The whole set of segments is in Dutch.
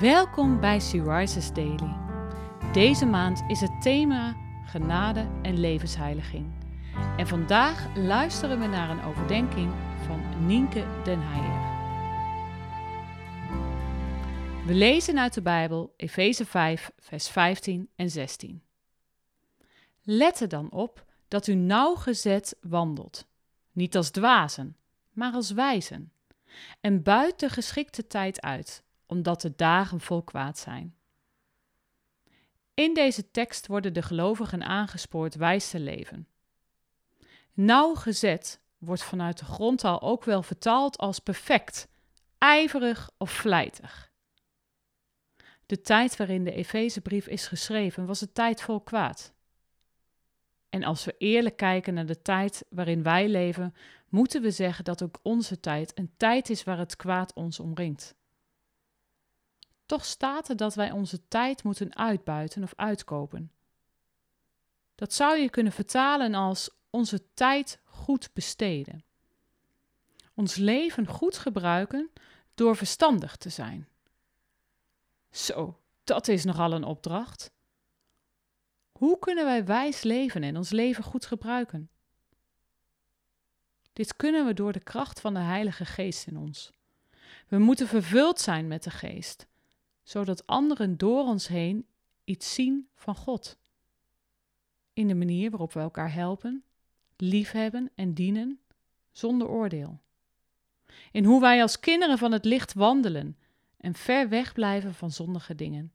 Welkom bij Rises Daily. Deze maand is het thema genade en levensheiliging. En vandaag luisteren we naar een overdenking van Nienke den Heijer. We lezen uit de Bijbel Efeze 5, vers 15 en 16. Let er dan op dat u nauwgezet wandelt, niet als dwazen, maar als wijzen, en buit de geschikte tijd uit omdat de dagen vol kwaad zijn. In deze tekst worden de gelovigen aangespoord wijs te leven. Nauwgezet wordt vanuit de grondtaal ook wel vertaald als perfect, ijverig of vlijtig. De tijd waarin de Efezebrief is geschreven was een tijd vol kwaad. En als we eerlijk kijken naar de tijd waarin wij leven, moeten we zeggen dat ook onze tijd een tijd is waar het kwaad ons omringt. Toch staat er dat wij onze tijd moeten uitbuiten of uitkopen. Dat zou je kunnen vertalen als onze tijd goed besteden. Ons leven goed gebruiken door verstandig te zijn. Zo, dat is nogal een opdracht. Hoe kunnen wij wijs leven en ons leven goed gebruiken? Dit kunnen we door de kracht van de Heilige Geest in ons. We moeten vervuld zijn met de Geest, zodat anderen door ons heen iets zien van God. In de manier waarop we elkaar helpen, liefhebben en dienen, zonder oordeel. In hoe wij als kinderen van het licht wandelen en ver weg blijven van zondige dingen.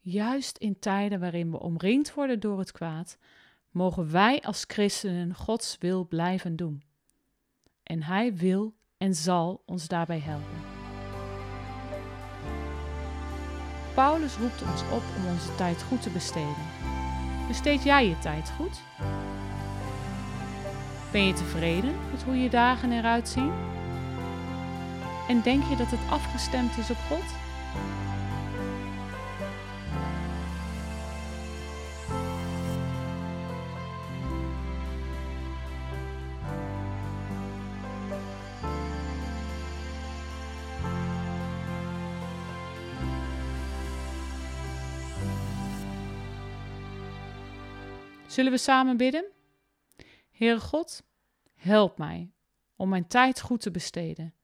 Juist in tijden waarin we omringd worden door het kwaad, mogen wij als christenen Gods wil blijven doen. En Hij wil en zal ons daarbij helpen. Paulus roept ons op om onze tijd goed te besteden. Besteed jij je tijd goed? Ben je tevreden met hoe je dagen eruit zien? En denk je dat het afgestemd is op God? Zullen we samen bidden? Heere God, help mij om mijn tijd goed te besteden,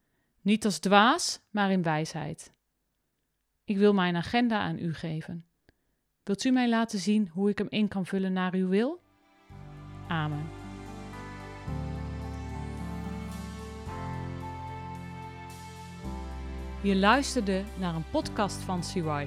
niet als dwaas, maar in wijsheid. Ik wil mijn agenda aan u geven. Wilt u mij laten zien hoe ik hem in kan vullen naar uw wil? Amen. Je luisterde naar een podcast van Sea.